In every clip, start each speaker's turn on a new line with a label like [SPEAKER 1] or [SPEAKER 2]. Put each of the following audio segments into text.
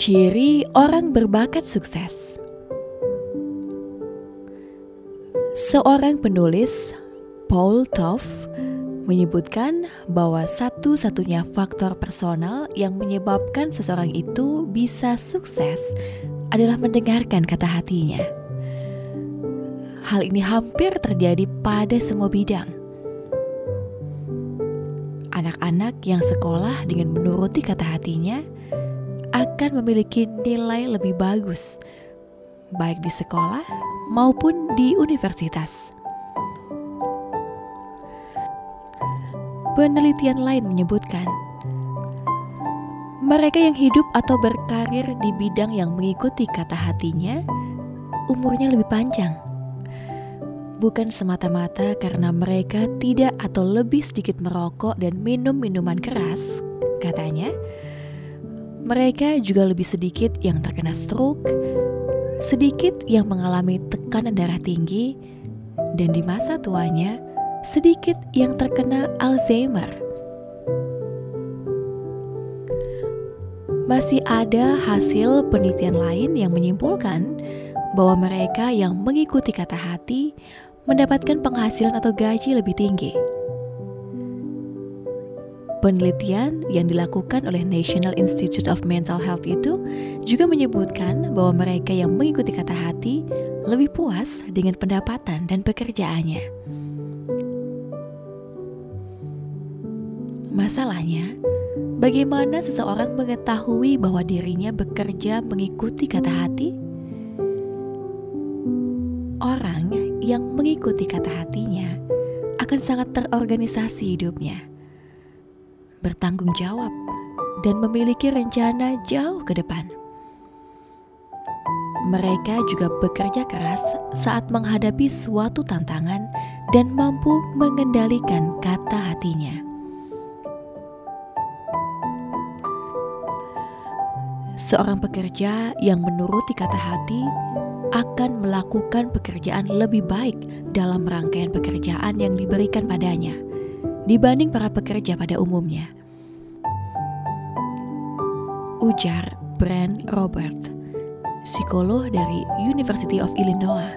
[SPEAKER 1] Ciri orang berbakat sukses. Seorang penulis, Paul Toff, menyebutkan bahwa satu-satunya faktor personal yang menyebabkan seseorang itu bisa sukses adalah mendengarkan kata hatinya. Hal ini hampir terjadi pada semua bidang. Anak-anak yang sekolah dengan menuruti kata hatinya akan memiliki nilai lebih bagus, baik di sekolah maupun di universitas. Penelitian lain menyebutkan mereka yang hidup atau berkarir di bidang yang mengikuti kata hatinya, umurnya lebih panjang. Bukan semata-mata karena mereka tidak atau lebih sedikit merokok dan minum minuman keras, katanya mereka juga lebih sedikit yang terkena stroke, sedikit yang mengalami tekanan darah tinggi, dan di masa tuanya sedikit yang terkena Alzheimer. Masih ada hasil penelitian lain yang menyimpulkan bahwa mereka yang mengikuti kata hati mendapatkan penghasilan atau gaji lebih tinggi. Penelitian yang dilakukan oleh National Institute of Mental Health itu juga menyebutkan bahwa mereka yang mengikuti kata hati lebih puas dengan pendapatan dan pekerjaannya. Masalahnya, bagaimana seseorang mengetahui bahwa dirinya bekerja mengikuti kata hati? Orang yang mengikuti kata hatinya akan sangat terorganisasi hidupnya bertanggung jawab, dan memiliki rencana jauh ke depan. Mereka juga bekerja keras saat menghadapi suatu tantangan dan mampu mengendalikan kata hatinya. Seorang pekerja yang menuruti kata hati akan melakukan pekerjaan lebih baik dalam rangkaian pekerjaan yang diberikan padanya dibanding para pekerja pada umumnya. Ujar Brand Robert, psikolog dari University of Illinois.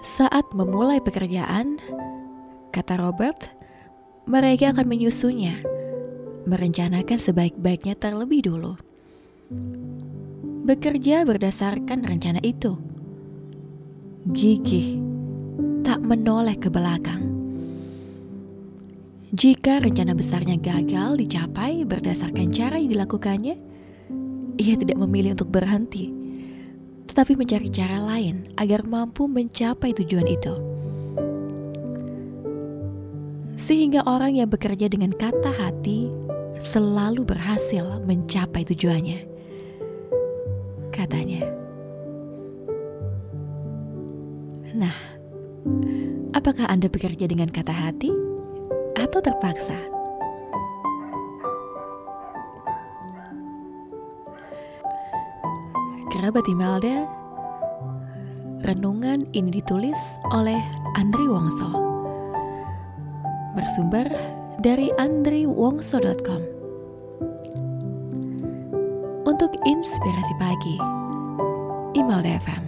[SPEAKER 1] Saat memulai pekerjaan, kata Robert, mereka akan menyusunnya, merencanakan sebaik-baiknya terlebih dulu. Bekerja berdasarkan rencana itu. Gigih tak menoleh ke belakang. Jika rencana besarnya gagal dicapai berdasarkan cara yang dilakukannya, ia tidak memilih untuk berhenti, tetapi mencari cara lain agar mampu mencapai tujuan itu. Sehingga orang yang bekerja dengan kata hati selalu berhasil mencapai tujuannya. Katanya. Nah, Apakah Anda bekerja dengan kata hati atau terpaksa? Kerabat Imelda, renungan ini ditulis oleh Andri Wongso. Bersumber dari andriwongso.com. Untuk inspirasi pagi, Imelda FM.